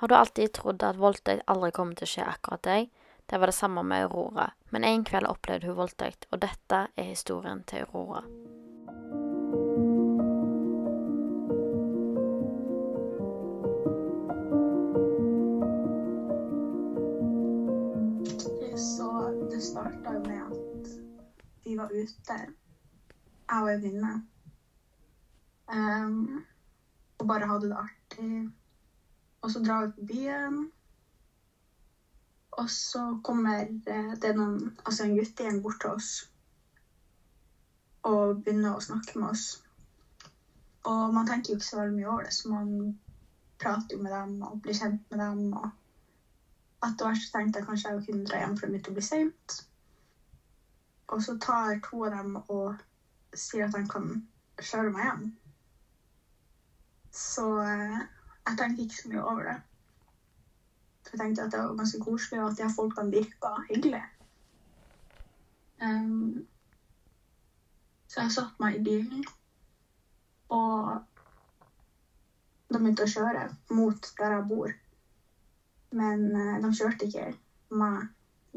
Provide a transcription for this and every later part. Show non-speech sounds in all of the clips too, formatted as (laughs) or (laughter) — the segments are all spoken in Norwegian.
Har du alltid trodd at voldtekt aldri kommer til å skje akkurat deg? Det var det samme med Aurora, men en kveld opplevde hun voldtekt, og dette er historien til Aurora. Så det starta med at vi var ute, jeg og en venninne, um, og bare hadde det artig. Og så drar vi på byen. Og så kommer eh, det noen, altså en guttegjeng bort til oss og begynner å snakke med oss. Og man tenker jo ikke så veldig mye over det, så man prater jo med dem og blir kjent med dem. Og etter hvert tenkte jeg kanskje jeg kunne dra hjem, for det begynte å bli seint. Og så tar to av dem og sier at de kan kjøre meg hjem. Så eh, jeg tenkte ikke så mye over det. For jeg tenkte at det var ganske koselig, og at de folkene virka hyggelige. Um, så jeg satte meg i bilen, og de begynte å kjøre mot der jeg bor. Men uh, de kjørte ikke meg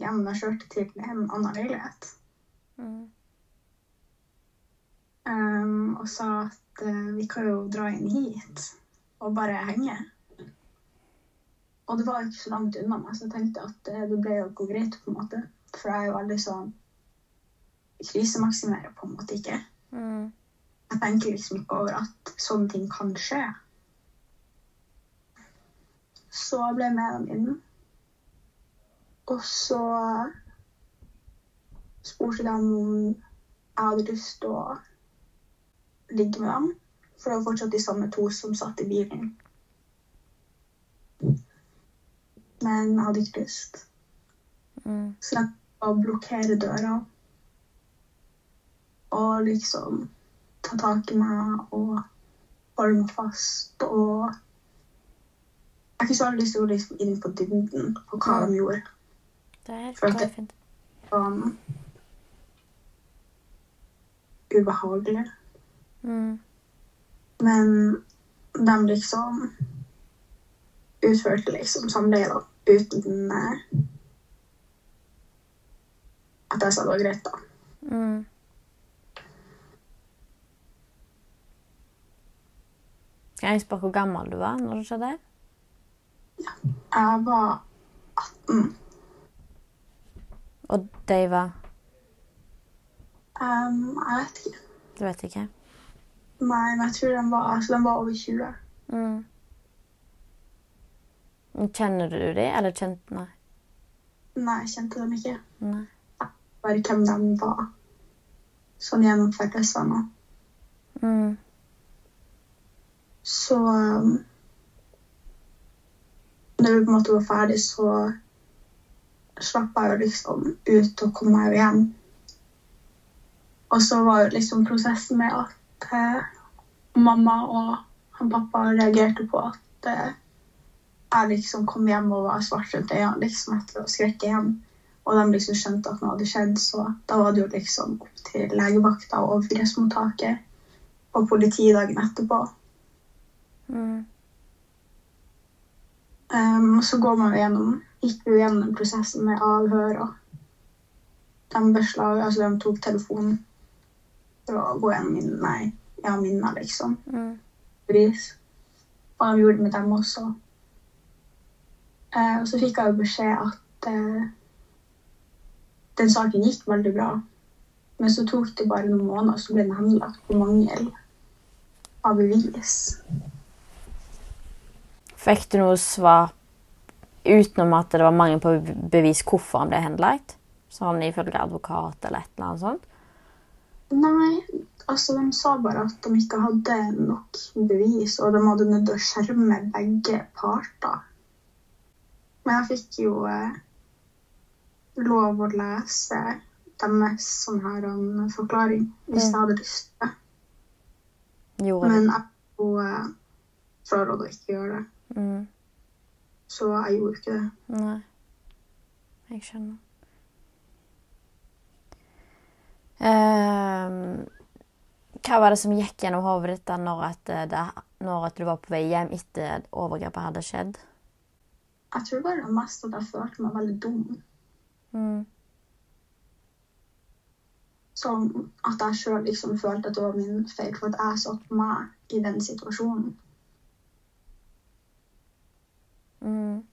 hjem, de kjørte til en annen leilighet. Mm. Um, og sa at uh, vi kan jo dra inn hit og bare henge. Og det var ikke så langt unna meg, så jeg tenkte at eh, det ble jo gå greit. på en måte. For jeg er jo veldig sånn Krisemaksimerer på en måte ikke. Mm. Jeg tenker liksom ikke over at sånne ting kan skje. Så jeg ble med dem inn. Og så spurte de om jeg hadde lyst til å ligge med dem. For det var fortsatt de samme to som satt i bilen. Men jeg hadde ikke lyst. Mm. Så jeg å blokkere døra. Og liksom ta tak i meg og holde meg fast. Og jeg ikke så veldig lyst til å gå liksom inn på dybden på hva de gjorde. Det er helt For fint. Um, ubehagelig. Mm. Men de liksom utførte liksom samleie da, uten eh, at jeg sa det var greit, da. Mm. Skal jeg spørre hvor gammel du var når det skjedde? Jeg var 18. Og de var Um, jeg vet ikke. Du vet ikke? Nei, men jeg tror den var, altså, den var over 20. Mm. Kjenner du dem, eller kjente Nei. Nei, jeg kjente dem ikke. Nei. Bare hvem de var. Sånn gjennom fellesvenner. Mm. Så um, når vi på en måte var ferdig, så slapp jeg jo liksom ut og kom meg hjem. Og så var jo liksom prosessen med at eh, mamma og han pappa reagerte på at eh, jeg liksom kom hjem og var svart rundt øynene liksom etter å skrekke hjem. Og de liksom skjønte at noe hadde skjedd, så da var det jo liksom opp til legevakta og overgrepsmottaket og politiet dagen etterpå. Mm. Um, og så går man gjennom, gikk vi gjennom prosessen med avhør og de beslag, altså de tok telefonen for å gå gjennom min, nei, ja, minner, liksom. Mm. Og de gjorde det med dem også. Eh, og så fikk jeg jo beskjed at eh, den saken gikk veldig bra. Men så tok det bare noen måneder, så ble den henlagt på mangel av bevis. Fikk du noe svar utenom at det var mangel på bevis hvorfor han ble henlagt? Sånn ifølge advokat eller et eller annet sånt? Nei, altså de sa bare at de ikke hadde nok bevis, og de hadde nødt til å skjerme begge parter. Men jeg fikk jo eh, lov å lese deres sånn her en forklaring hvis jeg hadde lyst til det. Men jeg og, eh, frarådet å ikke gjøre det, Mm. så jeg gjorde ikke det. Nei. Jeg skjønner. Ehm, hva var det som gikk gjennom hodet ditt da når, at eh, det, når at du var på vei hjem etter at overgrepet hadde skjedd? Jeg tror bare mest at jeg følte meg veldig dum. Mm. Som at jeg sjøl liksom følte at det var min feil for at jeg satte meg i den situasjonen. Mm.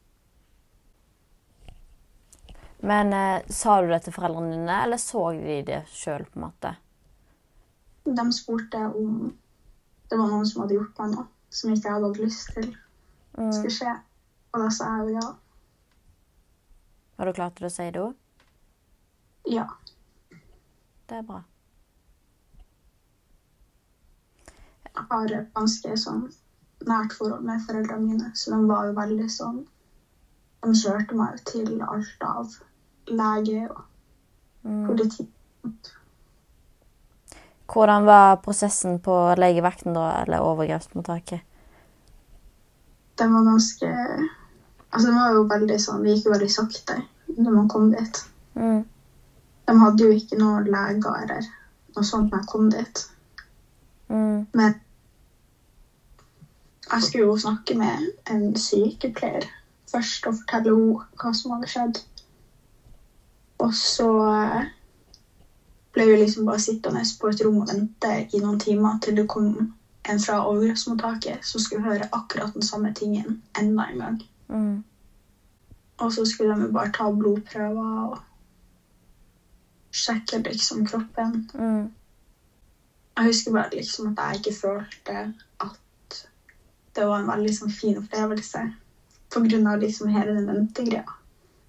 Men eh, sa du det til foreldrene dine, eller så de det sjøl? De spurte om det var noen som hadde gjort meg noe som ikke jeg hadde hatt lyst til Mm. skulle skje. Og da sa jeg jo ja. Var du klar til å si det òg? Ja. Det er bra. Jeg har et ganske sånn nært forhold med foreldrene mine, så de var jo veldig sånn De kjørte meg jo til alt av lege og Mm. Hvordan var prosessen på legevakten da, eller overgrepsmottaket? Den var ganske Altså, den var jo veldig sånn Det gikk jo veldig sakte når man kom dit. Mm. De hadde jo ikke noen leger eller noe sånt når jeg kom dit. Mm. Men jeg skulle jo snakke med en sykepleier først og fortelle henne hva som hadde skjedd. Og så eh, ble vi liksom bare sittende på et rom og vente i noen timer til det kom en fra overgrepsmottaket som skulle høre akkurat den samme tingen enda en gang. Mm. Og så skulle de bare ta blodprøver og sjekke liksom kroppen. Mm. Jeg husker bare liksom at jeg ikke følte at det var en veldig sånn fin opplevelse. På grunn av liksom hele den ventegreia.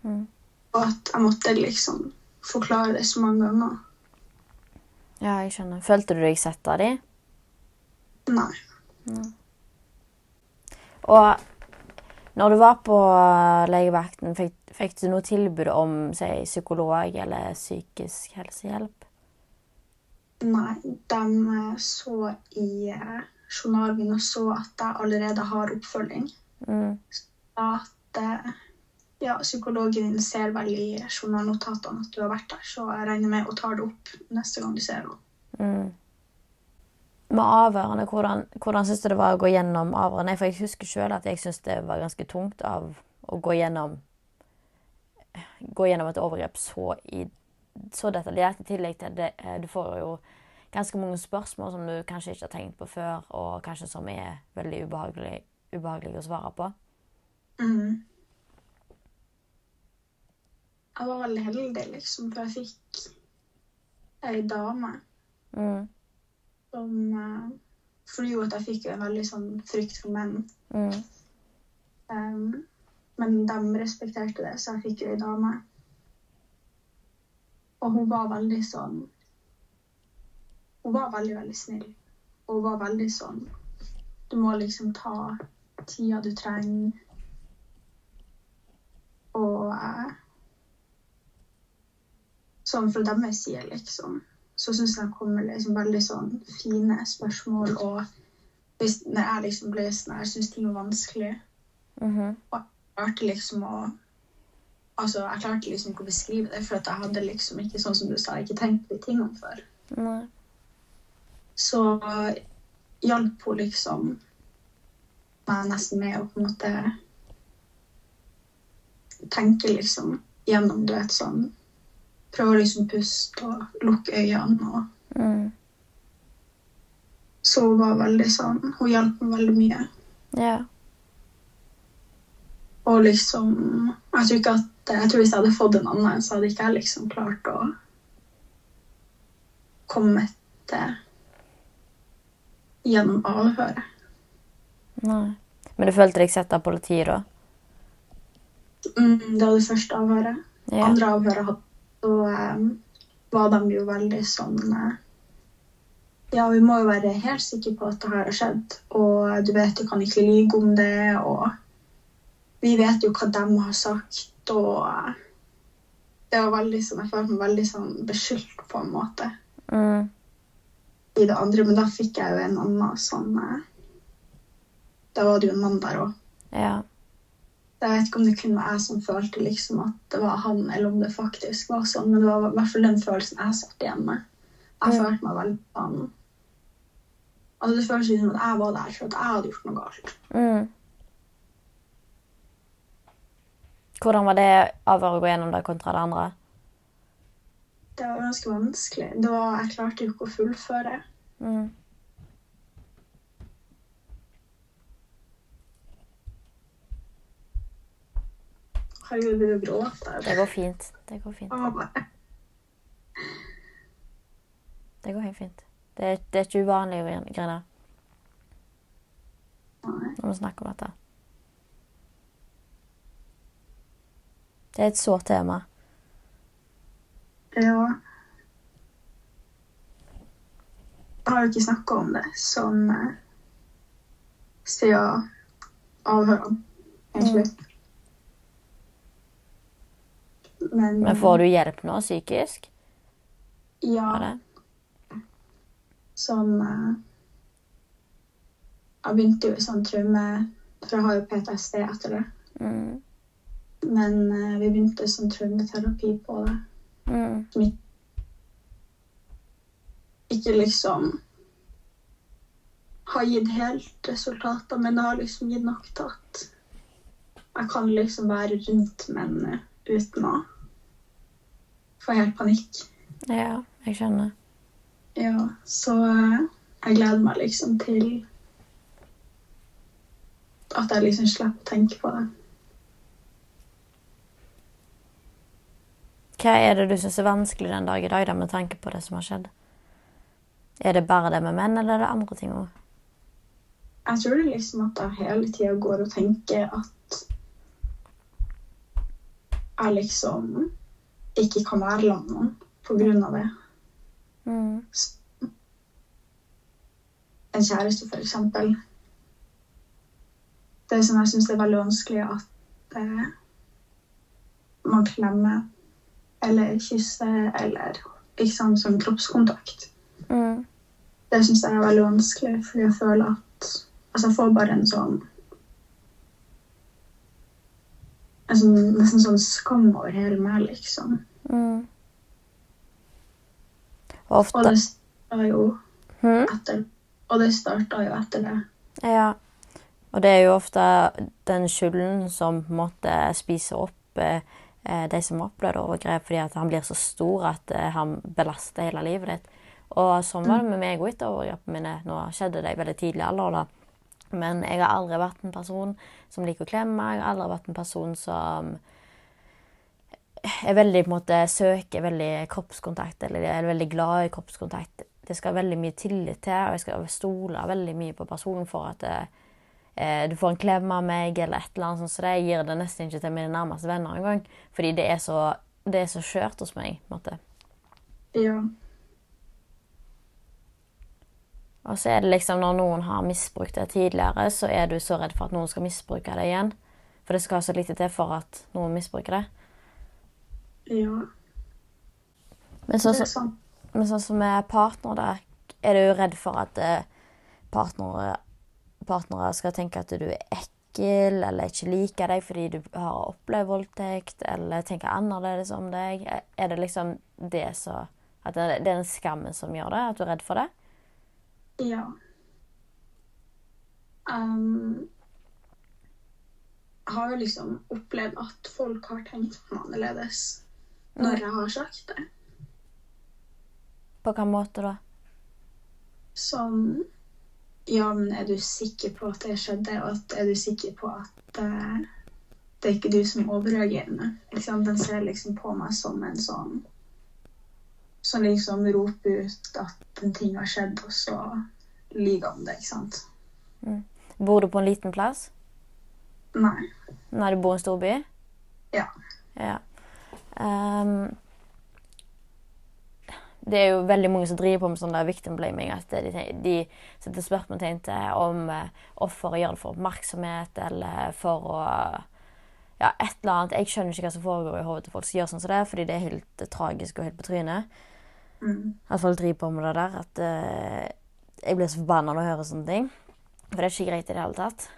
Mm. Og at jeg måtte liksom forklare det så mange ganger. Ja, jeg skjønner. Følte du deg sett av dem? Nei. Og når du var på legevakten, fikk, fikk du noe tilbud om si, psykolog eller psykisk helsehjelp? Nei. De eh, så i eh, journalen min og så at jeg allerede har oppfølging. Mm. At eh, ja, psykologen din ser vel i journalnotatene at du har vært der, så jeg regner med å ta det opp neste gang du ser henne. Mm. Med avhørene, hvordan, hvordan syns du det var å gå gjennom avhørene? For jeg husker sjøl at jeg syns det var ganske tungt av å gå gjennom Gå gjennom et overgrep så, i, så detaljert. I tillegg til det eh, Du får jo ganske mange spørsmål som du kanskje ikke har tenkt på før, og kanskje som er veldig ubehagelig, ubehagelig å svare på. Mm. Jeg var veldig heldig, liksom, for jeg fikk ei dame Mm. som uh, Fordi jo at jeg fikk en veldig sånn frykt for menn. Mm. Um, men de respekterte det, så jeg fikk jo ei dame. Og hun var veldig sånn Hun var veldig, veldig snill. Og hun var veldig sånn Du må liksom ta tida du trenger. Og eh, sånn fra deres side, liksom, så syns jeg det kommer liksom veldig sånn fine spørsmål. Og hvis, Når jeg liksom ble sånn jeg syns ting var vanskelig, Mhm. og jeg klarte liksom å Altså, jeg klarte liksom ikke å beskrive det, for jeg hadde liksom ikke, sånn som du sa, ikke tenkt på de tingene før. Nei. Så hjalp hun liksom meg nesten med å på en måte tenke liksom gjennom, du vet, sånn Prøve å liksom puste og lukke øynene og Mm. Så hun var veldig sånn Hun hjalp meg veldig mye. Ja. Og liksom Jeg tror ikke at Jeg tror hvis jeg hadde fått en annen, så hadde ikke jeg liksom klart å komme til gjennom avhøret. Nei. Men du følte deg sett av politiet da? Mm, det var det første avhøret. Ja. Andre avhøret hadde så um, var de jo veldig sånn eh, Ja, vi må jo være helt sikre på at det her har skjedd, og du vet du kan ikke lyge om det, og vi vet jo hva de har sagt, og eh, Det var veldig sånn Jeg følte meg veldig sånn beskyldt på en måte Mm. i det andre, men da fikk jeg jo en annen sånn eh, Da var det jo en mann der òg. Ja. Jeg vet ikke om det kun var jeg som følte liksom at det var han, eller om det faktisk var sånn, men det var i hvert fall den følelsen jeg satt igjen med. Jeg Ja. følte meg veldig sånn Altså Det føles som at jeg var der for at jeg hadde gjort noe galt. Mm. Hvordan var det avhøret å gå gjennom det kontra det andre? Det var ganske vanskelig. Det var, jeg klarte jo ikke å fullføre. Mm. Herregud, det jo gråter. Det går fint. Det går fint. Det går helt fint. Det er, det er ikke uvanlig å grin- grine når vi snakker om dette. Det er et sårt tema. Ja. Jeg har jo ikke snakka om det sånn siden avhørene, egentlig. Men, Men får du hjelp nå psykisk? ja, sånn uh, Jeg begynte jo i sånn traume, for jeg har jo PTSD etter det. Mm. Men uh, vi begynte sånn traumeterapi på det. Mm. som ikke- liksom har gitt helt resultater, men det har liksom gitt nok til at jeg kan liksom være rundt menn eh, uten å få helt panikk. Ja, jeg skjønner. Ja, så eh, jeg gleder meg liksom til at jeg liksom slipper å tenke på det. Hva er det du syns er vanskelig den dag i dag, da, med tanke på det som har skjedd? Er det bare det med menn, eller er det andre ting òg? Jeg tror det liksom at jeg hele tida går og tenker at jeg liksom ikke kan være sammen med noen på grunn av det. Mm. En kjæreste, for eksempel. Det som jeg syns er veldig vanskelig, at eh, man klemmer eller kysser eller ikke sant, som kroppskontakt. Mm. Det syns jeg er veldig vanskelig, fordi jeg føler at Altså, jeg får bare en sånn Sånn, nesten sånn skam over hele meg, liksom. Mm. Og Og det starta jo hmm? etter Og det starta jo etter det. Ja. Og det er jo ofte den skylden som på en måte spiser opp eh, de som har opplevd overgrep, fordi at han blir så stor at eh, han belaster hele livet ditt. Og sånn var det med meg og etter overgrepene mine. Nå skjedde det i veldig tidlig alder, da. Men jeg har aldri vært en person som liker å klemme. Jeg har aldri vært en person som er veldig på en måte søker veldig kroppskontakt, eller er veldig glad i kroppskontakt. Det skal veldig mye tillit til, og jeg skal stole veldig mye på personen for at eh, du får en klem av meg, eller et eller annet sånt. Så det gir det nesten ikke til mine nærmeste venner engang. Fordi det er så, det er så skjørt hos meg. på en måte. Ja. Og så er det liksom når noen har misbrukt det tidligere, så er du så redd for at noen skal misbruke det igjen. For det skal så lite til for at noen misbruker det. Ja. Men sånn som. Men sånn som med partner, da, er du redd for at eh, partnere partnere skal tenke at du er ekkel eller ikke liker deg fordi du har opplevd voldtekt, eller tenker annerledes om deg? Er det liksom det så At det er den skammen som gjør det? At du er redd for det? Ja. Um, jeg har jo liksom opplevd at folk har tenkt meg annerledes når jeg har sagt det. På hvilken måte da? Sånn Ja, men er du sikker på at det skjedde, og at er du sikker på at uh, det er ikke du som overreagerer? Ikke? Den ser liksom på meg som en sånn Som liksom roper ut at en ting har skjedd, og så lyver om det, ikke sant? Bor du på en liten plass? Nei. Nei, du bor i en stor by? Ja. Ja. Um, det er jo veldig mange som driver på med sånn der victim blaming. At de, de setter spørsmålstegn til om eh, offeret gjør det for oppmerksomhet eller for å Ja, et eller annet. Jeg skjønner ikke hva som foregår i hodet til folk som gjør sånn som det, fordi det er helt eh, tragisk og helt på trynet. Mm. At folk driver på med det der. At uh, jeg blir så forbanna når jeg hører sånne ting. For det er ikke greit i det hele tatt.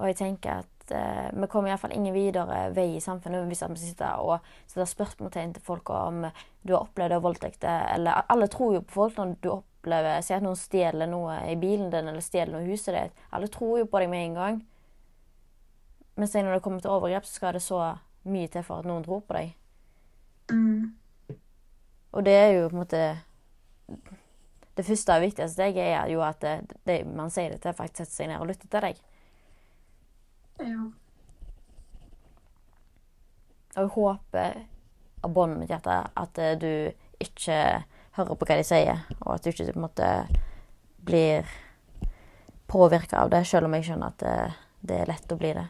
Og jeg tenker at uh, vi kommer iallfall ingen videre vei i samfunnet hvis vi sitter og setter spørsmålstegn til folk om du har opplevd voldtekt. Eller alle tror jo på folk når du opplever Si at noen stjeler noe i bilen din eller stjeler noe i huset ditt. Alle tror jo på deg med en gang. Men når det kommer til overgrep, så skal det så mye til for at noen tror på deg. Mm. Og det er jo på en måte Det første og viktigste steget er jo at det, det, man sier det til faktisk setter seg ned og lytter til deg. Ja. Og jeg håper av båndet mitt hjerte at eh, du ikke hører på hva de sier, og at du ikke på en måte blir påvirka av det, selv om jeg skjønner at det, det er lett å bli det.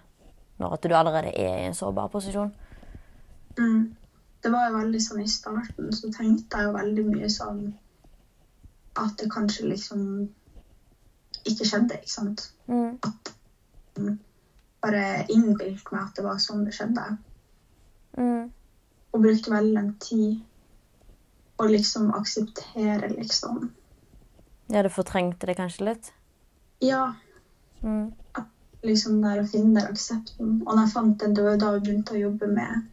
Når at du allerede er i en sårbar posisjon. Mm. Det var jo veldig sånn i starten, så tenkte jeg jo veldig mye sånn at det kanskje liksom ikke skjedde, ikke sant? Mm. Bare innbilte meg at det var sånn det skjedde. Mm. Og brukte veldig lang tid å liksom akseptere, liksom. Ja, du fortrengte det kanskje litt? Ja, Mm. liksom der å finne der aksepten. Og når jeg fant den, det var da jeg begynte å jobbe med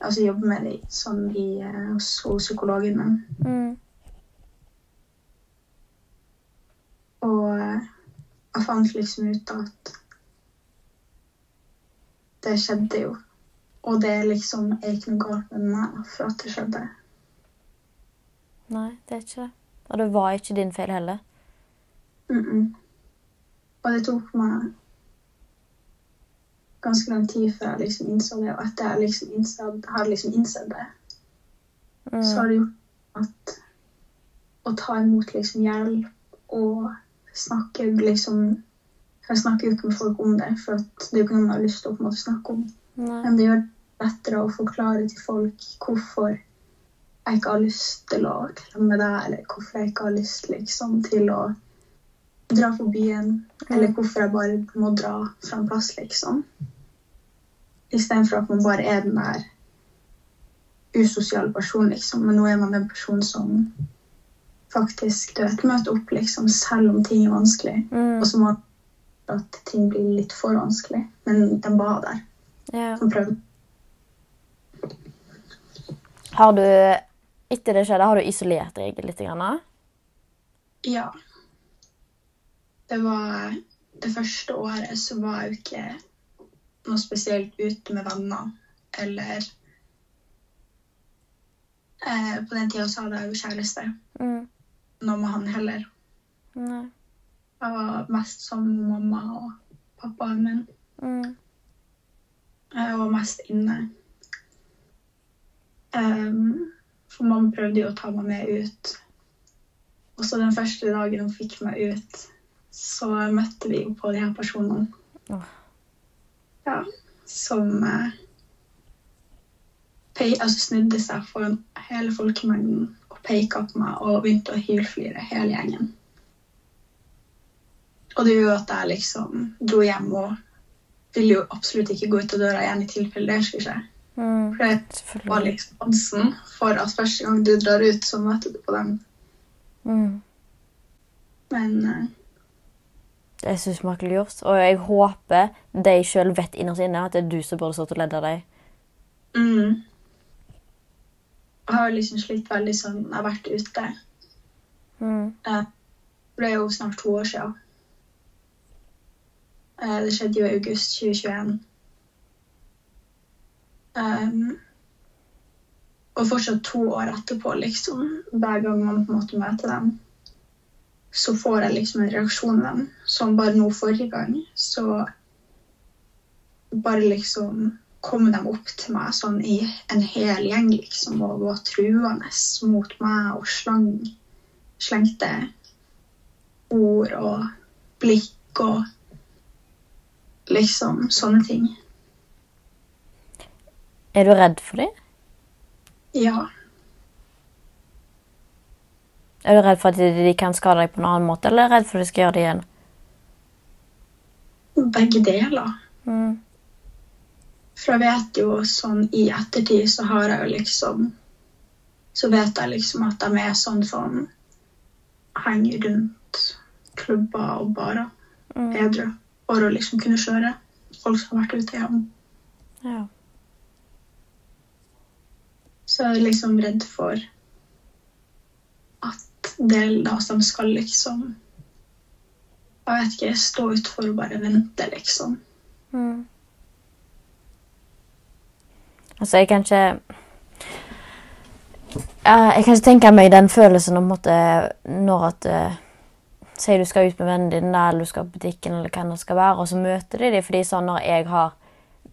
Altså jobbe med det sånn i, eh, hos, hos psykologen. Mm. Og eh, jeg fant liksom ut at det skjedde jo. Og det liksom er ikke noe galt med meg for at det skjedde. Nei, det er ikke det. Og det var ikke din feil heller. Mm -mm. Og det tok meg ganske lang tid før jeg liksom innså det. Og etter jeg liksom innsett, har liksom innsett det, Mm. så har det gjort at å ta imot liksom hjelp og snakke liksom Jeg snakker jo ikke med folk om det, for at det er jo ikke noe man har lyst til å på en måte snakke om. Nei. Men det gjør det lettere å forklare til folk hvorfor jeg ikke har lyst til å klemme deg, eller hvorfor jeg ikke har lyst liksom, til å dra på byen, eller hvorfor jeg bare må dra fra en plass, liksom. Istedenfor at man bare er den der usosiale personen, liksom. Men nå er man den personen som faktisk du vet, møter opp, liksom, selv om ting er vanskelig. Mm. Og så må at ting blir litt for vanskelig. Men den var der. Ja. Den prøvde. Har du, etter det skjedde, har du isolert deg litt? Grann? Ja. Det var Det første året så var jeg jo ikke noe spesielt ute med venner. Eller eh, På den tida så hadde jeg jo kjæreste. Mm. Noe med han heller. Nei. Jeg var mest med mamma og pappaen min. Mm. Jeg var mest inne. Um, for mamma prøvde jo å ta meg med ut. Og så den første dagen hun fikk meg ut, så møtte vi jo på de her personene. Åh. Ja, som eh, pei, altså snudde seg foran hele folkemengden og peka på meg og begynte å hylflire hele gjengen. Og det gjorde at jeg liksom dro hjem og ville jo absolutt ikke gå ut av døra igjen i tilfelle det skulle skje. Mm. For det var liksom oddsen for at første gang du drar ut, så møter du på dem. Mm. Men eh, Det er så usmakelig gjort. Og jeg håper de sjøl vet innerst inne at det er du som burde stått og ledd dem. mm, Jeg har liksom slitt veldig sånn Jeg har vært ute. Mm. Eh, Det ble jo snart to år siden. Eh, Det skjedde jo i august 2021. Um, og fortsatt to år etterpå, liksom, hver gang man på en måte møter dem, så får jeg liksom en reaksjon av dem. Som bare nå forrige gang, så bare liksom kom de opp til meg sånn i en hel gjeng, liksom, og var truende mot meg og slang, slengte ord og blikk og liksom sånne ting. Er du redd for dem? Ja. Er du redd for at de, kan skade deg på en annen måte, eller er du redd for at de skal gjøre det igjen? Begge deler. Mm. For jeg vet jo sånn i ettertid så har jeg jo liksom Så vet jeg liksom at de er sånn som henger rundt klubber og barer Mm. edru. For å liksom kunne kjøre folk som har vært ute i havn. Ja. Så jeg er liksom redd for at det, av som skal liksom Jeg vet ikke, stå utfor og bare vente, liksom. Mm. Altså, jeg kan ikke Jeg kan ikke tenke meg den følelsen om at når at eh, Si du skal ut med vennene dine, eller du skal på butikken, eller hva det skal være, og så møter de dem fordi sånn når jeg har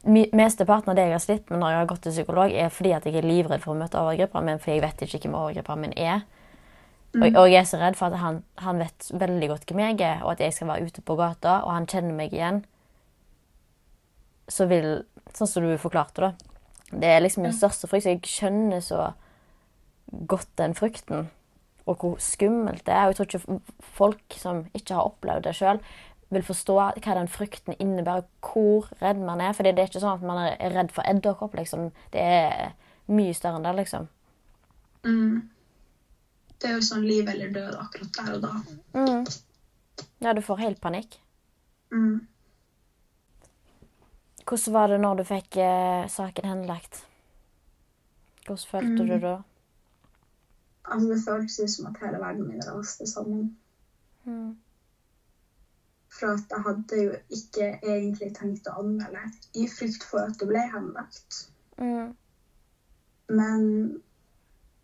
Mesteparten av det jeg har slitt med når jeg har gått til psykolog, er fordi at jeg er livredd for å møte overgriperen min, fordi jeg vet ikke hvem overgriperen min er. Og, og jeg er så redd for at han, han vet veldig godt hvem jeg er, og at jeg skal være ute på gata, og han kjenner meg igjen. Så vil Sånn som du forklarte, da. Det er liksom min største frykt. Så jeg skjønner så godt den frykten, og hvor skummelt det er. Og jeg tror ikke folk som ikke har opplevd det sjøl, vil forstå hva den frykten innebærer, hvor redd man er. For det er ikke sånn at man er redd for edderkopp, liksom. Det er mye større enn det, liksom. Mm. Det er jo sånn liv eller død akkurat der og da. Mm. Ja, du får helt panikk. Mm. Hvordan var det når du fikk eh, saken henlagt? Hvordan følte du da? Altså, det føltes som at hele verden min raste sammen. Mm. For at jeg hadde jo ikke egentlig tenkt å anmelde i frykt for at det ble henlagt. Mm. Men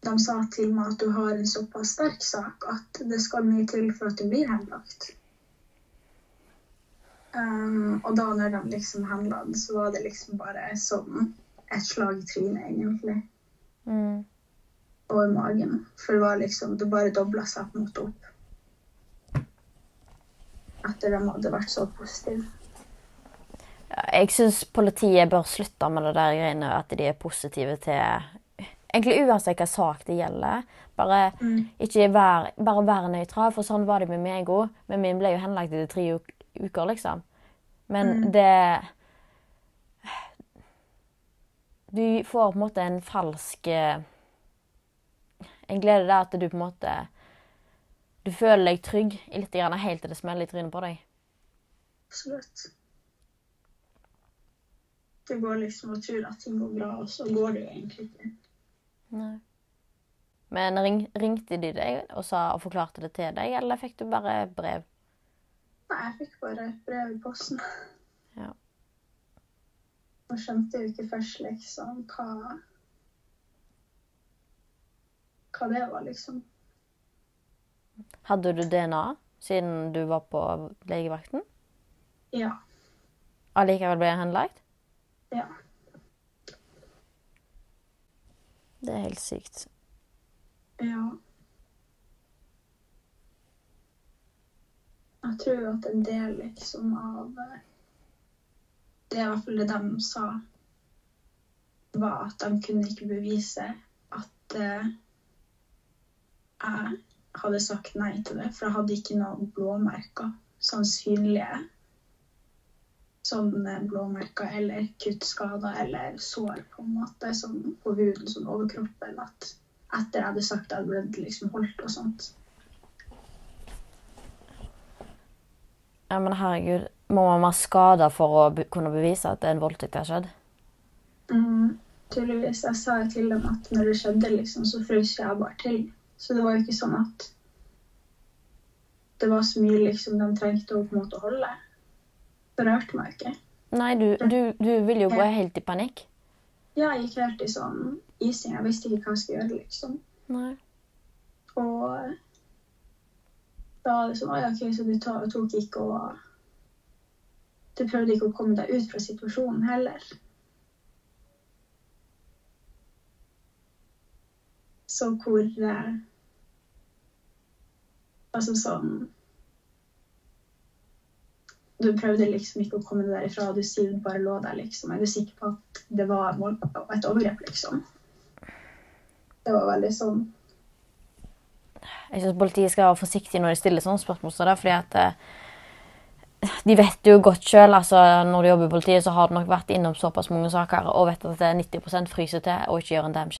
de sa til meg at du har en såpass sterk sak at det skal mye til for at du blir henlagt. Um, og da når de liksom henla den, så var det liksom bare som et slag i trynet, egentlig. Mm. Og i magen. For det var liksom Det bare dobla seg på en måte opp. Etter de hadde vært så positive. Jeg syns politiet bør slutte med det der greiene at de er positive til Egentlig uansett hva sak det gjelder. Bare Mm. vær, bare være nøytral, for sånn var det med meg òg. Men min ble jo henlagt etter tre uker, liksom. Men Mm. det Du får på en måte en falsk eh, En glede der at du på en måte Du føler deg trygg i litt grann, helt til det smeller i trynet på deg. Absolutt. Det går liksom og tror at ting går bra, og så går det jo egentlig ikke. Nei. Men ring, ringte de deg og, sa, og forklarte det til deg, eller fikk du bare brev? Nei, jeg fikk bare et brev i posten. Ja. Og skjønte jo ikke først liksom hva Hva det var, liksom. Hadde du DNA siden du var på legevakten? Ja. Allikevel ble jeg henlagt? Ja. Det er helt sykt. Ja. Jeg tror at en del liksom av eh, Det er i hvert fall det de sa, var at de kunne ikke bevise at eh, jeg hadde sagt nei til det, for jeg hadde ikke noen blåmerker, sånn synlige sånne blåmerker eller kuttskader eller sår på en måte, som, på huden, som overkroppen, at etter jeg hadde sagt at blitt liksom holdt og sånt. Ja, men herregud. Må man være skada for å be kunne bevise at en voldtekt har skjedd? Mm, tydeligvis. Jeg sa jo til dem at når det skjedde, liksom, så frøs jeg bare til. Så det var jo ikke sånn at det var så mye liksom de trengte å på en måte holde. Det rørte meg ikke. Nei, du, du, du ville jo gå helt i panikk. Ja, jeg gikk helt i sånn ising. Jeg visste ikke hva jeg skulle gjøre, liksom. Nei. Og da det sånn ja, OK, så du tok ikke og Du prøvde ikke å komme deg ut fra situasjonen heller. Så hvor eh, Altså sånn Du prøvde liksom ikke å komme deg derifra, og du sier du bare lå der, liksom. Er du sikker på at det var et overgrep, liksom? Det var veldig sånn Jeg syns politiet skal være forsiktige når de stiller sånne spørsmål. Så det er fordi at eh, De vet jo godt sjøl, altså, når de jobber i politiet, så har de nok vært innom såpass mange saker og vet at det er 90 fryser til og ikke gjør en damn.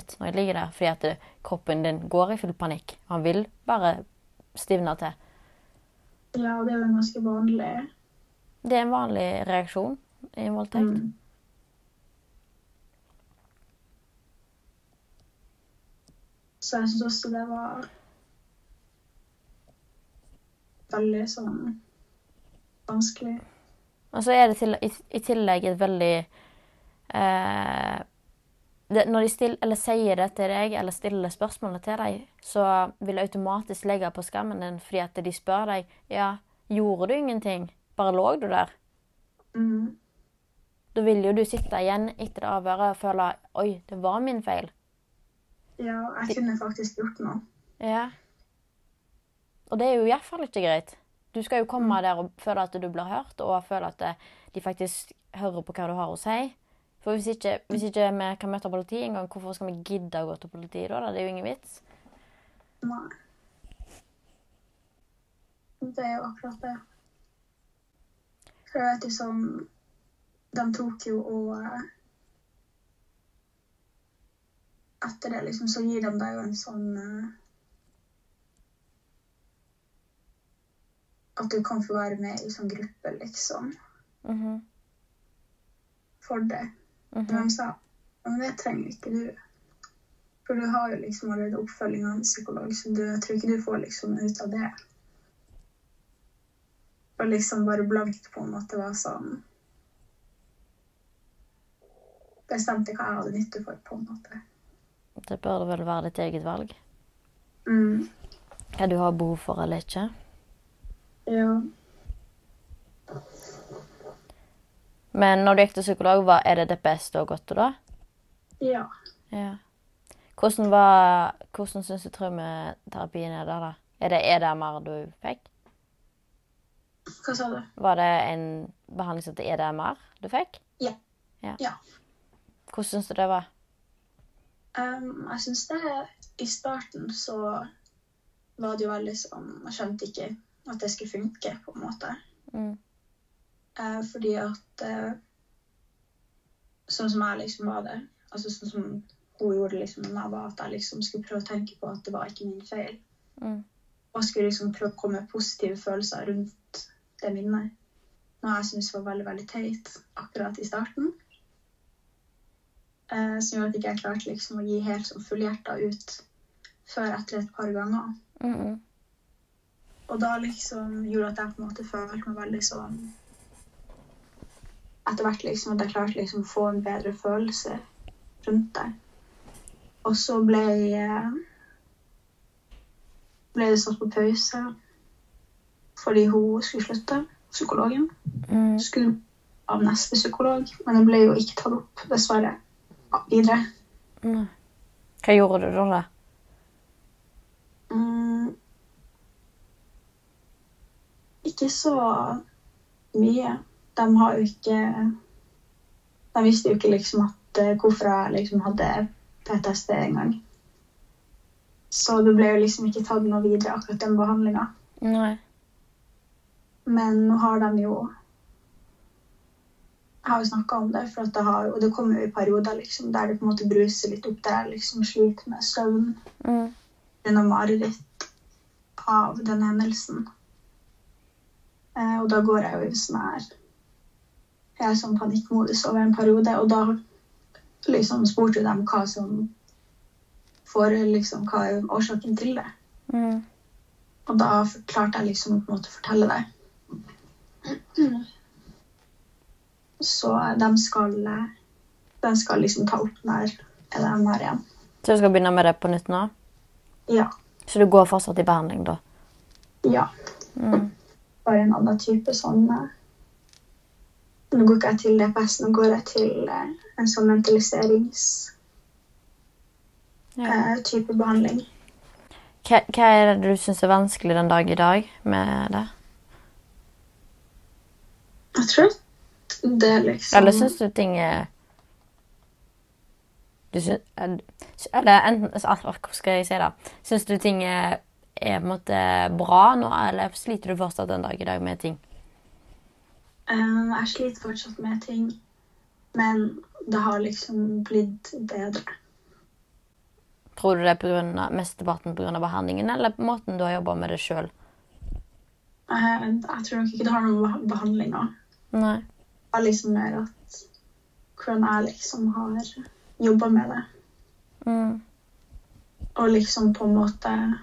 today. når jeg ligger der, fordi at det, kroppen din går i full panikk. Han vil bare stivne til. Ja, det er jo en ganske vanlig Det er en vanlig reaksjon i en voldtekt. Mm. Så jeg syns også det var veldig sånn vanskelig. Og så er det til, i, i tillegg et veldig eh, det, Når de still, eller sier det til deg, eller stiller spørsmålet til deg, så vil det automatisk legge på skammen din fordi at de spør deg ja, gjorde du ingenting, bare lå du der. Mm. Da vil jo du sitte igjen etter det avhøret og føle oi, det var min feil. Ja, jeg kunne faktisk gjort noe. Ja. Og det er jo iallfall ikke greit. Du skal jo komme der og føle at du blir hørt, og føle at eh, de faktisk hører på hva du har å si. For hvis ikke, hvis ikke vi kan møte politiet engang, hvorfor skal vi gidde å gå til politiet da? Det er jo ingen vits. Nei. Det er jo akkurat det. For jeg vet jo sånn De tok jo og eh, Etter det liksom så gir de deg jo en sånn eh, At du kan få være med i sånn gruppe, liksom. Mhm. For det. Men de sa men det trenger ikke du. For du har jo liksom allerede oppfølging av en psykolog, så du, jeg tror ikke du får liksom ut av det. Og liksom bare blankt på en måte var sånn Bestemte hva jeg hadde nytte for, på en måte. Det bør vel være ditt eget valg. Mm. Hva du har behov for eller ikke. Ja. Men når du gikk til psykolog, hva er det det beste og godt da? Ja. Ja. Hvordan, var, hvordan syns du traumeterapien er der, da? Er det EDMR du fikk? Hva sa du? Var det en behandling som heter EDMR du fikk? Ja. Ja. Ja. Hvordan syns du det var? Um, jeg syns det I starten så var det jo veldig sånn Jeg skjønte ikke at det skulle funke, på en måte. Mm. Eh, fordi at eh, Sånn som jeg liksom var det Altså sånn som hun gjorde det liksom med meg, var at jeg liksom skulle prøve å tenke på at det var ikke min feil. Mm. Og skulle liksom prøve å komme med positive følelser rundt det minnet. Noe jeg syntes var veldig, veldig teit akkurat i starten. Eh, som gjorde at jeg ikke klarte liksom å gi helt sånn fullhjerta ut før etter et par ganger. Mm. Og da liksom gjorde at jeg på en måte følte meg veldig sånn Etter hvert liksom at jeg klarte liksom å få en bedre følelse rundt det. Og så ble ble det satt på pause fordi hun skulle slutte, psykologen. Mm. Skulle av neste psykolog, men det ble jo ikke tatt opp, dessverre, videre. Mm. Hva gjorde du da? da? Mm, ikke så mye. De har jo ikke De visste jo ikke liksom at eh, hvorfor jeg liksom hadde PTSD engang. Så det ble jo liksom ikke tatt noe videre, akkurat den behandlinga. Men nå har de jo Jeg har jo snakka om det, for det har, og det kommer jo i perioder liksom, der det på en måte bruser litt opp, der jeg liksom sliter med søvn Mm. gjennom mareritt av den hendelsen. Eh, og da går jeg jo i sånn her Jeg sånn panikkmodus over en periode, og da liksom spurte de hva som får liksom, Hva er årsaken til det? Mm. Og da klarte jeg liksom på en måte å fortelle det. Så de skal De skal liksom ta opp den her EDMR igjen. Så du skal begynne med det på nytt nå? Ja. Så du går fortsatt i behandling, da? Ja. Mm. Bare en annen type sånn eh, Nå går ikke jeg til DPS, nå går jeg til eh, en sånn mentaliserings Ja. eh, behandling. Hva, hva er det du syns er vanskelig den dag i dag med det? Jeg tror det er liksom Eller syns du ting er du syns, Eller enten Hvordan Hva skal jeg si, da? Syns du ting er, er på en måte bra nå, eller sliter du fortsatt den dag i dag med ting? Eh, Jeg sliter fortsatt med ting, men det har liksom blitt bedre. Tror du det er på grunn av, mesteparten pga. behandlingen, eller på måten du har jobba med det sjøl? Eh, Jeg tror nok ikke det har noe med behandlinga. Nei. Det er liksom mer at hvordan jeg liksom har jobba med det. Mm. Og liksom på en måte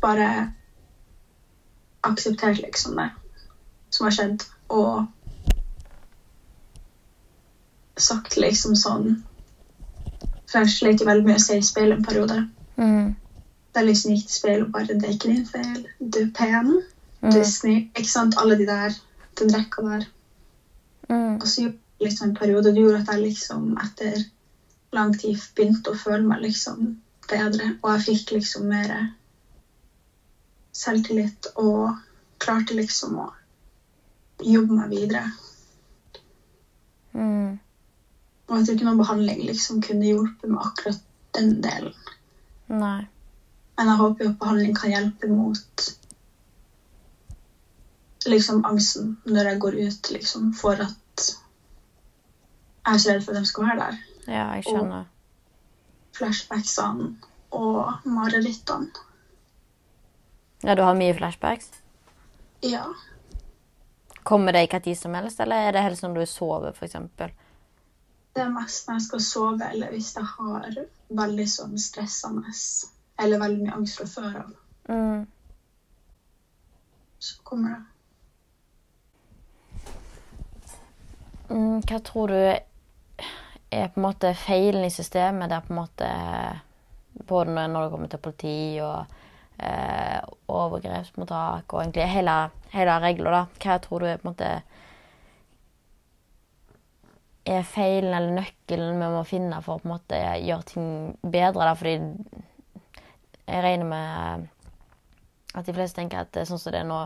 bare akseptert liksom det som har skjedd, og sagt liksom sånn For jeg slet veldig mye å se i speilet en periode. Mm. Der liksom gikk til speilet og bare 'Det er ikke din feil. Du er pen. Du Mm. er snill.' Ikke sant? Alle de der den rekka der. Mm. Og så liksom en periode det gjorde at jeg liksom etter lang tid begynte å føle meg liksom bedre. Og jeg fikk liksom mer selvtillit og klarte liksom å jobbe meg videre. Mm. Og jeg tror ikke noen behandling liksom kunne hjulpet med akkurat den delen. Nei. Men jeg håper jo at behandling kan hjelpe mot liksom angsten når jeg går ut, liksom, for at jeg er så redd for at de skal være der. Ja, jeg skjønner. Flashbacksene og marerittene. Ja, du har mye flashbacks? Ja. Kommer det hva tid som helst, eller er det helst når du sover, f.eks.? Det er mest når jeg skal sove, eller hvis jeg har veldig sånn stressende eller veldig mye angst fra før av. Mm. Så kommer det. Mm, hva tror du er på en måte feilen i systemet der på en måte Både når det kommer til politi og eh, overgrepsmottak og egentlig hele, hele regla, da. Hva tror du er på en måte er feilen eller nøkkelen vi må finne for å på en måte gjøre ting bedre? Da? Fordi jeg regner med at de fleste tenker at sånn som det er nå,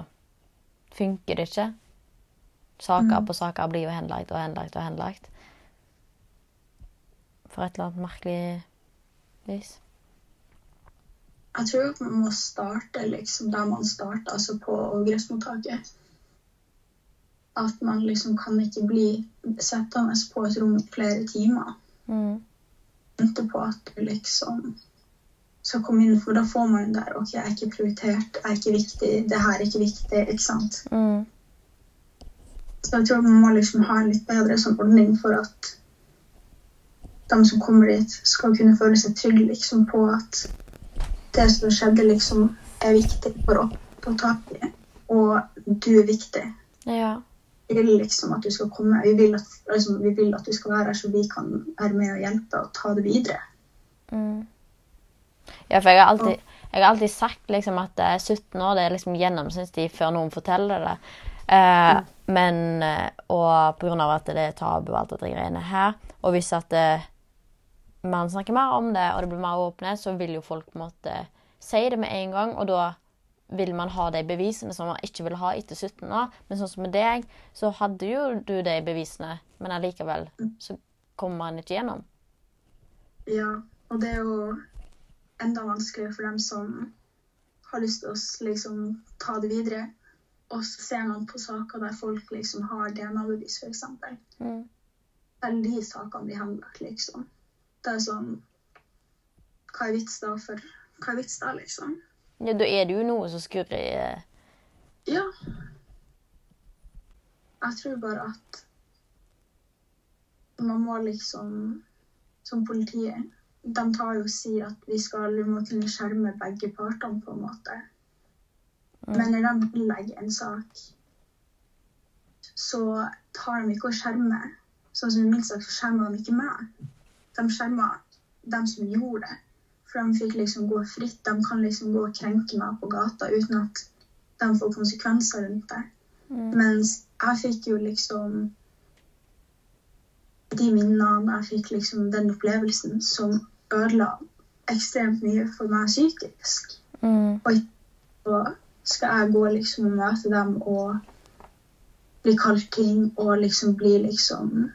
funker det ikke. Saker på saker blir jo henlagt og henlagt og henlagt. For et eller annet merkelig vis. Jeg tror at man må starte liksom der man starter, altså på overgrepsmottaket. At man liksom kan ikke bli sittende på et rom i flere timer. Mm. Vente på at du liksom skal komme inn, for da får man der OK, jeg er ikke prioritert, jeg er ikke viktig, det her er ikke viktig, ikke sant. Mm. Så jeg tror man må liksom ha en litt bedre sånn ordning for at de som kommer dit, skal kunne føle seg trygge liksom, på at det som skjedde, liksom, er viktig for å få tak i, og du er viktig. Ja. Vi vil liksom at du skal komme. Vi vil at, liksom, vi vil at du skal være her, så vi kan være med og hjelpe og ta det videre. Mm. Ja, for jeg har alltid, jeg har alltid sagt liksom at eh, 17 år det er liksom gjennomsnittstid før noen forteller det. Eh, Men eh, Og av at det er tabu og alt det greiene her. Og hvis at eh, man snakker mer om det, og det blir mer åpenhet, så vil jo folk på en måte si det med en gang. Og da vil man ha de bevisene som man ikke vil ha etter 17 år. Men sånn som med deg, så hadde jo du de bevisene, men allikevel så kommer man ikke gjennom. Ja, og det er jo enda vanskeligere for dem som har lyst til å liksom ta det videre. Og så ser man på saker der folk liksom har DNA-bevis, f.eks. Mm. er de sakene blir henlagt, liksom. Det er sånn Hva er vits da for Hva er vits da, liksom? Ja, da er det jo noe som skurrer i eh, Ja. Jeg tror bare at man må liksom Som politiet De tar jo og sier at vi skal vi må kunne skjerme begge partene, på en måte. Men når de legger en sak, så tar de ikke og skjermer. Sånn som i min sak, så skjermer de ikke meg. De skjerma dem som gjorde det. For de fikk liksom gå fritt. De kan liksom gå og krenke meg på gata uten at de får konsekvenser rundt det. Mens jeg fikk jo liksom de minnene, jeg fikk liksom den opplevelsen som ødela ekstremt mye for meg psykisk. mm. Og skal jeg gå liksom og møte dem og bli kalt ting og liksom bli liksom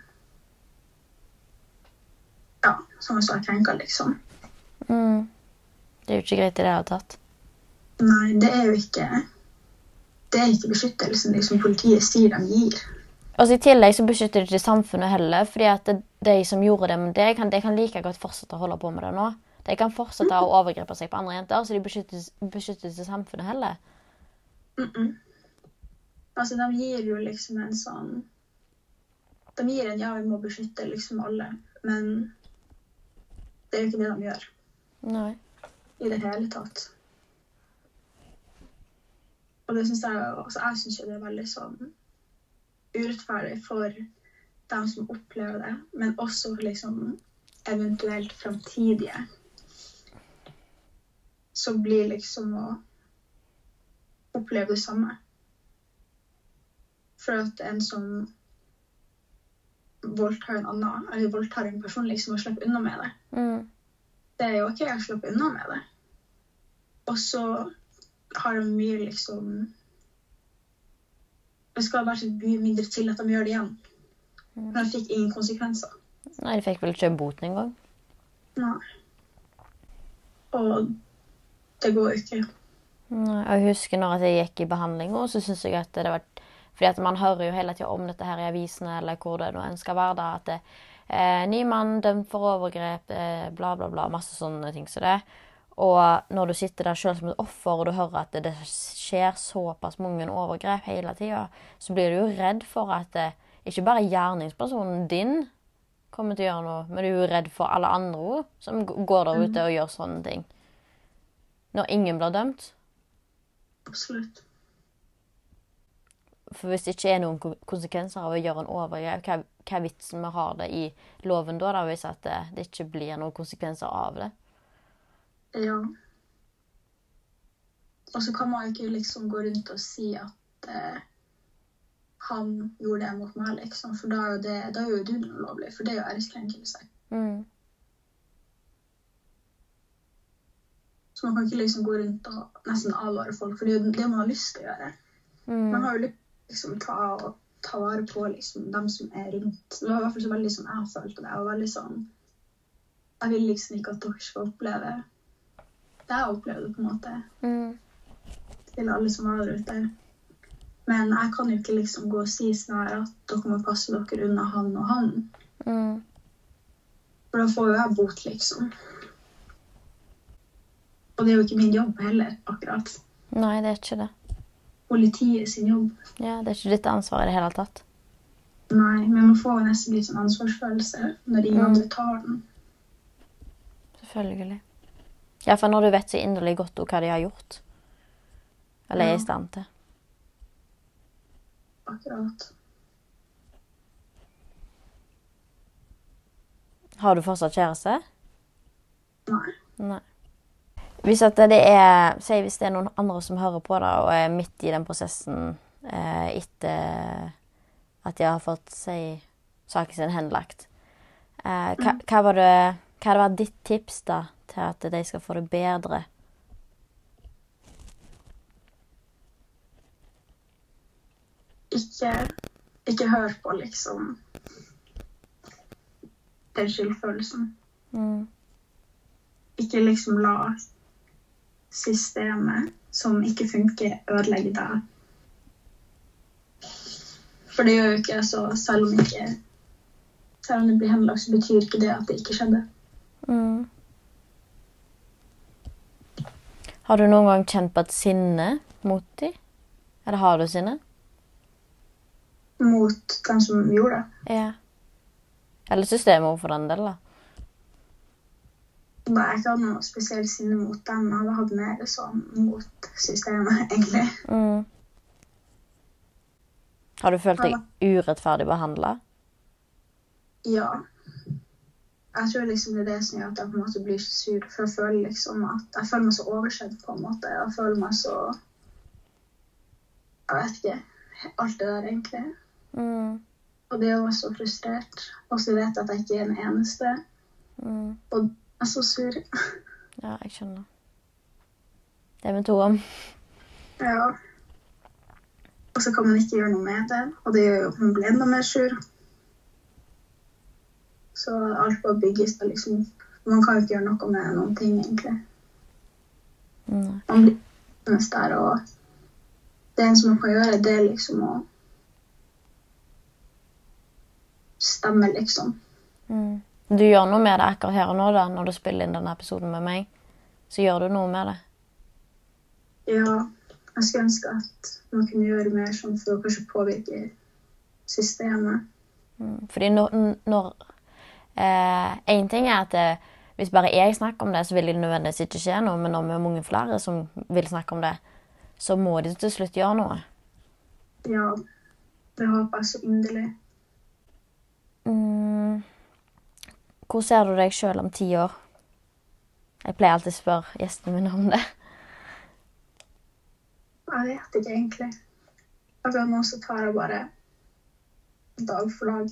Som jeg sa, krenka, liksom. Mm. Det er jo ikke greit i det hele tatt. Nei, det er jo ikke Det er ikke beskyttelsen liksom politiet sier de gir. Og I tillegg så beskytter det ikke samfunnet heller. fordi at det, de som gjorde det med deg, kan, de kan like godt fortsette å holde på med det nå. De kan fortsette å overgripe seg på andre jenter, så de beskyttes, beskytter ikke samfunnet heller. Mm -mm. Altså, de gir jo liksom en sånn De gir en ja, vi må beskytte liksom alle, men det er jo ikke det de gjør Nei. i det hele tatt. Og det syns jeg altså, Jeg syns jo det er veldig sånn urettferdig for dem som opplever det, men også liksom eventuelt framtidige. Som blir liksom å oppleve det samme. For at en som voldtar en annen, eller voldtar en person, liksom, og slipper unna med det. Mm. Det er jo OK, jeg slipper unna med det. Og så har de mye liksom Det skal være så mye mindre til at de gjør det igjen. Men de fikk ingen konsekvenser. Nei, de fikk vel ikke boten engang. Nei. Og det går ikke. Jeg husker når jeg gikk i behandling, og så syns jeg at det var Fordi at man hører jo hele tida om dette her i avisene, eller hvor det nå enn skal være, da, at det, eh, ny mann dømt for overgrep, eh, bla, bla, bla. Masse sånne ting som det. Og når du sitter der sjøl som et offer, og du hører at det, det skjer såpass mange overgrep hele tida, så blir du jo redd for at det, ikke bare gjerningspersonen din kommer til å gjøre noe, men du er jo redd for alle andre òg, som går der ute og gjør sånne ting. Når ingen blir dømt. Absolutt. For hvis det ikke er noen konsekvenser av å gjøre en overgrep, hva, hva er vitsen med å ha det i loven da, da hvis det, det ikke blir noen konsekvenser av det? Ja. Og så kan man jo ikke liksom gå rundt og si at eh, han gjorde det mot meg, liksom. For da er jo, det, da er jo du ulovlig, for det er jo æreskrenkelse. Mm. Så man kan ikke liksom gå rundt og nesten advare folk, for det er jo det man har lyst til å gjøre. Man Mm. har jo lyst liksom, ta, ta vare på liksom, dem som er rundt. Det var i hvert fall så veldig sånn jeg følte det. Og veldig sånn Jeg vil liksom ikke at dere skal oppleve det jeg opplevde, på en måte. Mm. til alle som var der ute. Men jeg kan jo ikke liksom gå og si sånn her at dere må passe dere unna han og han. Mm. For da får jo jeg bot, liksom. Og det er jo ikke min jobb heller, akkurat. Nei, det er ikke det. Politiet sin jobb. Ja, Det er ikke ditt ansvar i det hele tatt. Nei, men man får nesten litt sånn ansvarsfølelse når ingen Mm. andre tar den. Selvfølgelig. Iallfall når du vet så inderlig godt hva de har gjort. Eller er i stand til. Akkurat. Har du fortsatt kjæreste? Nei. Nei. Hvis det er hvis det er noen andre som hører på da, og er midt i den prosessen eh, etter at de har fått si saken sin henlagt. Eh, hva, hva var det Hva hadde vært ditt tips da til at de skal få det bedre? Ikke, ikke hør på liksom den skyldfølelsen. Mm. Ikke liksom la systemet som ikke funker, ødelegger deg. For det gjør jo ikke så selv om, ikke, selv om det blir henlagt, så betyr ikke det at det ikke skjedde. Mm. Har du noen gang kjent på et sinne mot dem? Eller har du sinne? Mot den som gjorde det. Ja. Eller systemet overfor for den del, da. Nei, jeg ikke hadde noe spesielt sinne mot dem. Jeg hadde mer sånn mot systemet, (laughs) egentlig. Mm. Har du følt deg urettferdig behandla? Ja. Jeg tror liksom det er det som gjør at jeg på en måte blir så sur. For jeg føler liksom at jeg føler meg så oversett på en måte. Jeg føler meg så Jeg vet ikke. Alt det der, egentlig. Mm. Og det gjør meg så frustrert. Og så vet jeg at jeg ikke er den eneste. Mm. Og er så sur. Ja, jeg skjønner. Det er vi to om. Ja. Og så kan man ikke gjøre noe med det. Og det gjør jo at man blir enda mer sur. Så alt bare bygges da liksom Man kan jo ikke gjøre noe med noen ting, egentlig. Nei. Man blir mest der, og det eneste man kan gjøre, det er liksom å stemme, liksom. Mm. Du gjør noe med det akkurat her og nå, da, når du spiller inn denne episoden med meg. Så gjør du noe med det. Ja, jeg skulle ønske at man kunne gjøre mer sånn for å kanskje påvirke systemet. Mm. Fordi når, når Én ting er at det, hvis bare jeg snakker om det, så vil det nødvendigvis ikke skje noe. Men når vi er mange flere som vil snakke om det, så må de til slutt gjøre noe. Ja, det håper jeg så inderlig. Mm. Hvor ser du deg sjøl om ti år? Jeg pleier alltid å spørre gjestene mine om det. Jeg vet ikke egentlig. Akkurat nå så tar jeg bare dag for dag.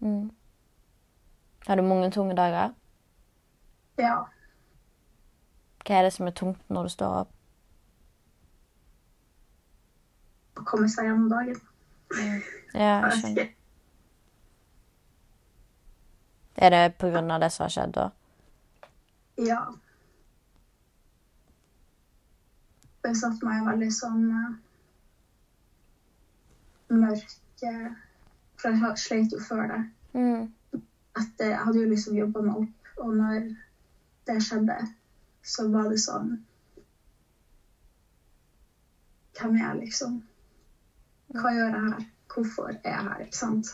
Mm. Har du mange tunge dager? Ja. Hva er det som er tungt når du står opp? Å komme seg gjennom dagen. Ja, Jeg skjønner. Er det av det som har skjedd, da? Ja. Det satte meg i veldig sånn uh, mørke For jeg slet jo før det. Mm. At jeg hadde jo liksom jobba meg opp, og når det skjedde, så var det sånn Hvem er jeg, liksom? Hva gjør jeg her? Hvorfor er jeg her? Ikke sant?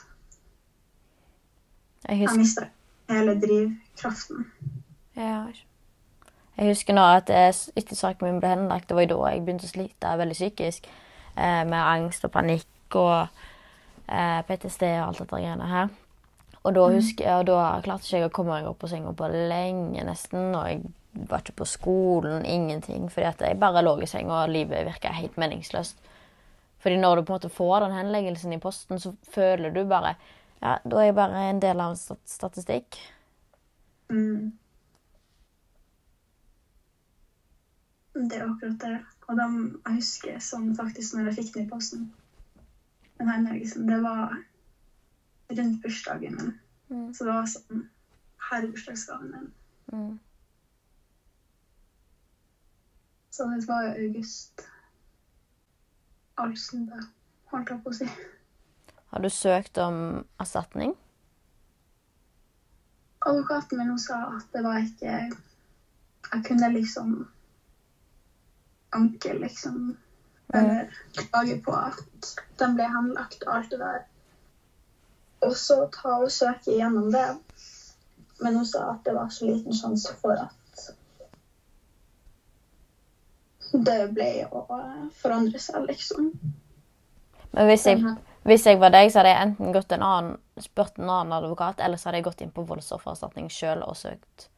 Jeg Jeg husker, mista hele drivkraften. ja, jeg husker nå at etter saken min ble henlagt, det var da jeg begynte å slite veldig psykisk. Eh, med angst og panikk og eh, PTSD og alt dette greiene her. Og da husker jeg, og da klarte ikke jeg å komme meg opp på senga på lenge nesten. Og jeg var ikke på skolen, ingenting. Fordi at jeg bare lå i senga, og livet virka helt meningsløst. Fordi når du på en måte får den henleggelsen i posten, så føler du bare Ja, da er jeg bare en del av en statistikk. Mm. Det er akkurat det. Og de, jeg husker sånn faktisk når jeg fikk den i posten. Den henleggelsen. Det var rundt bursdagen min. Mm. Så det var sånn Her er bursdagsgaven din. Mm. Så det var jo august. Alsen, det holdt jeg på å si. Har du søkt om erstatning? Advokaten min sa at det var ikke Jeg kunne liksom anke, liksom. Eller klage på at den ble henlagt og alt det der. Og så ta og søke gjennom det. Men hun sa at det var så liten sjanse for at det ble å forandre seg, liksom. Men hvis jeg, hvis jeg var deg, så hadde jeg enten gått en annen, spurt en annen advokat, eller så hadde jeg gått inn på voldsoffererstatning sjøl og søkt.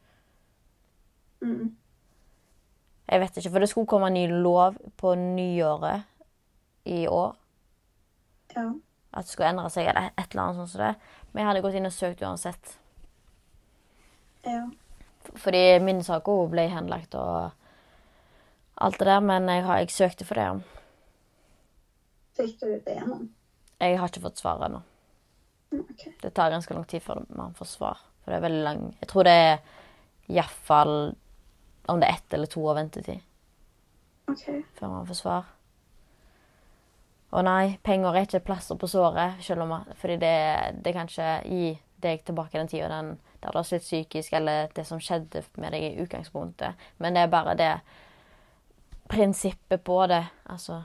Mm. Jeg vet ikke, for det skulle komme en ny lov på nyåret i år. Ja. At det skulle endre seg, eller et eller annet sånt som det. Men jeg hadde gått inn og søkt uansett. ja. Fordi min sak òg ble henlagt og alt det der, men jeg, har, jeg søkte for det. Fikk du det gjennom? Jeg har ikke fått svar ennå. Okay. Det tar ganske lang tid før man får svar. For det er veldig lang Jeg tror det er iallfall om det er ett eller to år ventetid ok. før man får svar. Og nei, penger er ikke plaster på såret, selv om, fordi det, det kan ikke gi deg tilbake den tida der du har slitt psykisk, eller det som skjedde med deg i utgangspunktet. Men det er bare det prinsippet på det. Altså,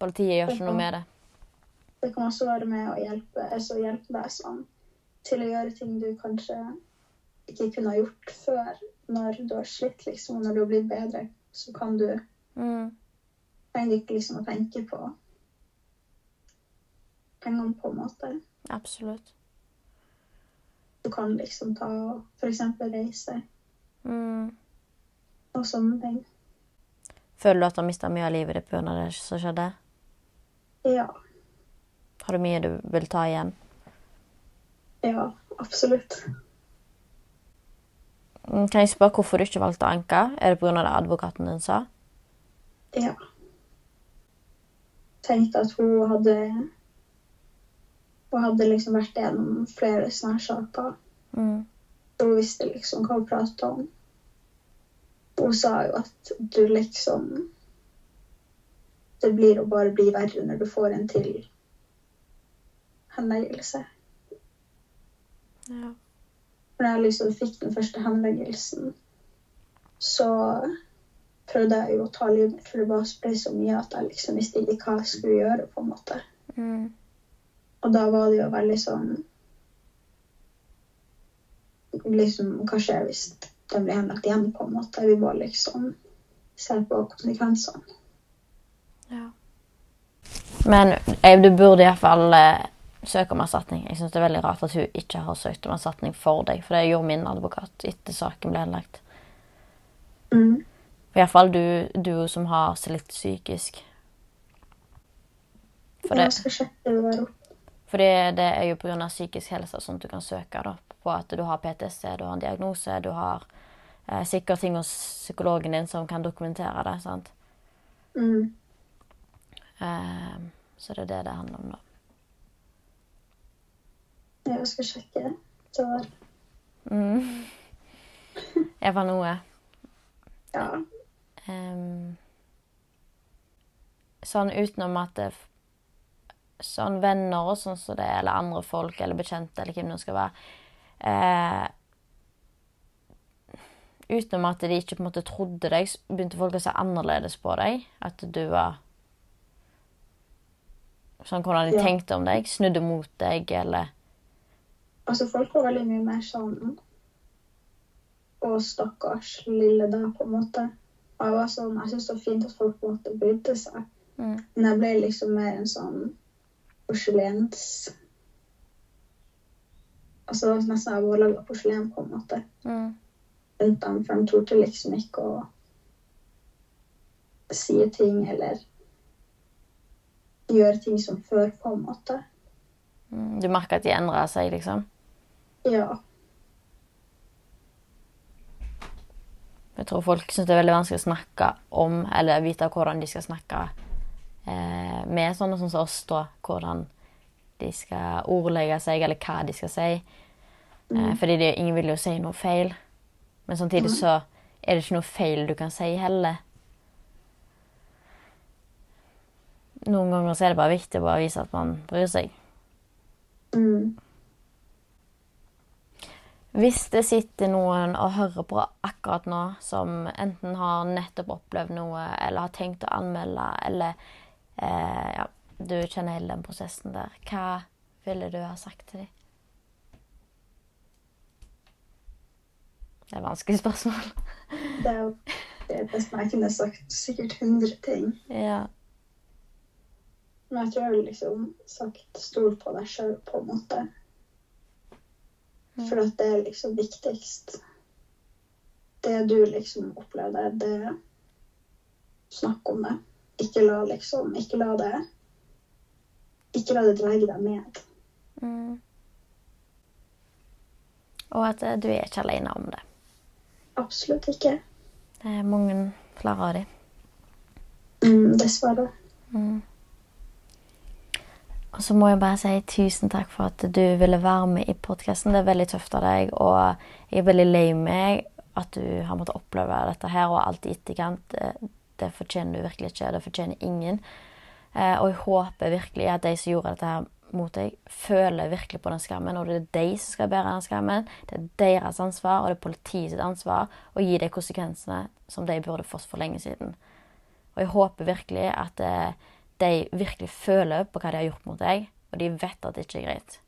politiet gjør ikke noe med det. Det kan også være med å hjelpe, altså hjelpe deg sånn, til å gjøre ting du kanskje ikke kunne ha gjort før, når du har slitt, liksom, og når du har blitt bedre, så kan du Mm. trenger ikke liksom å tenke på pengene på en måte. Absolutt. Du kan liksom ta og eksempel reise Mm. og sånne ting. Føler du at du har mista mye av livet ditt pga. det som skjedde? Ja, Har du mye du vil ta igjen? ja, absolutt. Mm, Kan jeg spørre hvorfor du ikke valgte å anke? Er det pga. det advokaten din sa? Ja. Tenkte at hun hadde Hun hadde liksom vært gjennom flere sånne saker. Mm. Hun visste liksom hva hun pratet om. Hun sa jo at du liksom Det blir å bare bli verre når du får en til henleggelse. Ja. Når jeg liksom fikk den første henleggelsen, så prøvde jeg jo å ta livet mitt, for det bare ble så mye at jeg liksom visste ikke hva jeg skulle gjøre. på en måte. Mm. Og da var det jo veldig sånn liksom, Hva skjer hvis den blir henlagt igjen, på en måte? Vi bare liksom ser på konsekvensene. Ja. Men du burde iallfall søke om erstatning. Jeg syns det er veldig rart at hun ikke har søkt om erstatning for deg, for det gjorde min advokat etter saken ble henlagt. Mm. Iallfall du, du som har slitt psykisk. For det, fordi det er jo pga. psykisk helse sånn at du kan søke da, på at du har PTSD, du har en diagnose, du har eh, sikkert ting hos psykologen din som kan dokumentere det. sant? Mm. Eh, så det er det det handler om, da. Jeg skal sjekke det. Så Mm. (laughs) Iallfall noe. Ja. Um, sånn utenom at det, Sånn venner og sånn som det, eller andre folk eller bekjente eller hvem det skal være eh, Utenom at de ikke på en måte trodde deg, så begynte folk å se annerledes på deg. At du var Sånn hvordan de Ja. tenkte om deg. Snudde mot deg, eller Altså, folk var veldig mye mer sånn Å, stakkars lille deg, på en måte. Og jeg var sånn, jeg syntes det var fint at folk på en måte brydde seg. mm. Men jeg ble liksom mer en sånn porselens Altså, det var nesten jeg var laga porselen, på en måte. Mm. Rundt dem, for de torde liksom ikke å si ting eller gjøre ting som før, på en måte. Mm. Du merka at de endra seg, liksom? Ja. Jeg tror folk syns det er veldig vanskelig å snakke om, eller vite hvordan de skal snakke eh, med sånne som oss, da. Hvordan de skal ordlegge seg, eller hva de skal si. Eh, fordi det, ingen vil jo si noe feil. Men samtidig så er det ikke noe feil du kan si heller. Noen ganger så er det bare viktig å bare vise at man bryr seg. Mm. Hvis det sitter noen og hører på akkurat nå, som enten har nettopp opplevd noe, eller har tenkt å anmelde, eller eh, ja, du kjenner hele den prosessen der, hva ville du ha sagt til dem? Det er et vanskelig spørsmål. (laughs) det er jo det som jeg kunne sagt sikkert 100 ting. Ja. Men jeg tror jeg ville liksom sagt stol på deg sjøl, på en måte. For at det er liksom viktigst. Det du liksom opplever, det Snakk om det. Ikke la liksom Ikke la det Ikke la det dra deg ned. Mm. Og at du er ikke alene om det. Absolutt ikke. Det er mange flere av dem. Mm, dessverre. Mm. Og så må jeg bare si tusen takk for at du ville være med i podkasten. Det er veldig tøft av deg, og jeg er veldig lei meg at du har måttet oppleve dette her, og alt i etterkant. Det, det fortjener du virkelig ikke. Det fortjener ingen. Eh, og jeg håper virkelig at de som gjorde dette her mot deg, føler virkelig på den skammen. Og det er de som skal bære den skammen. Det er deres ansvar, og det er politiets ansvar å gi de konsekvensene som de burde fått for lenge siden. Og jeg håper virkelig at eh, de virkelig føler på hva de har gjort mot deg, og de vet at det ikke er greit.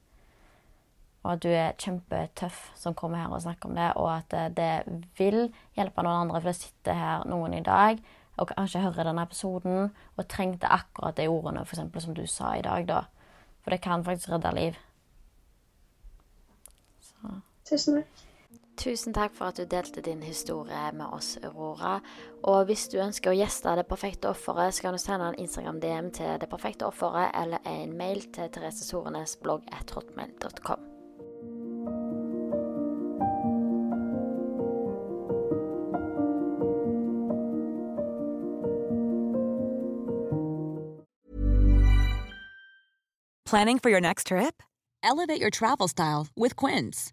Og at du er kjempetøff som kommer her og snakker om det, og at eh, det vil hjelpe noen andre. For det sitter her noen i dag og kanskje hører denne episoden og trengte akkurat de ordene for eksempel, som du sa i dag. da. For det kan faktisk redde liv. Så. Tusen takk. Tusen takk for at du delte din historie med oss, Aurora. Og hvis du ønsker å gjeste Det perfekte offeret, så kan du sende en Instagram-DM til Det perfekte offeret eller en mail til Therese Sorenes blogg at hotmail.com. Planning for your next trip? Elevate your travel style with Quince.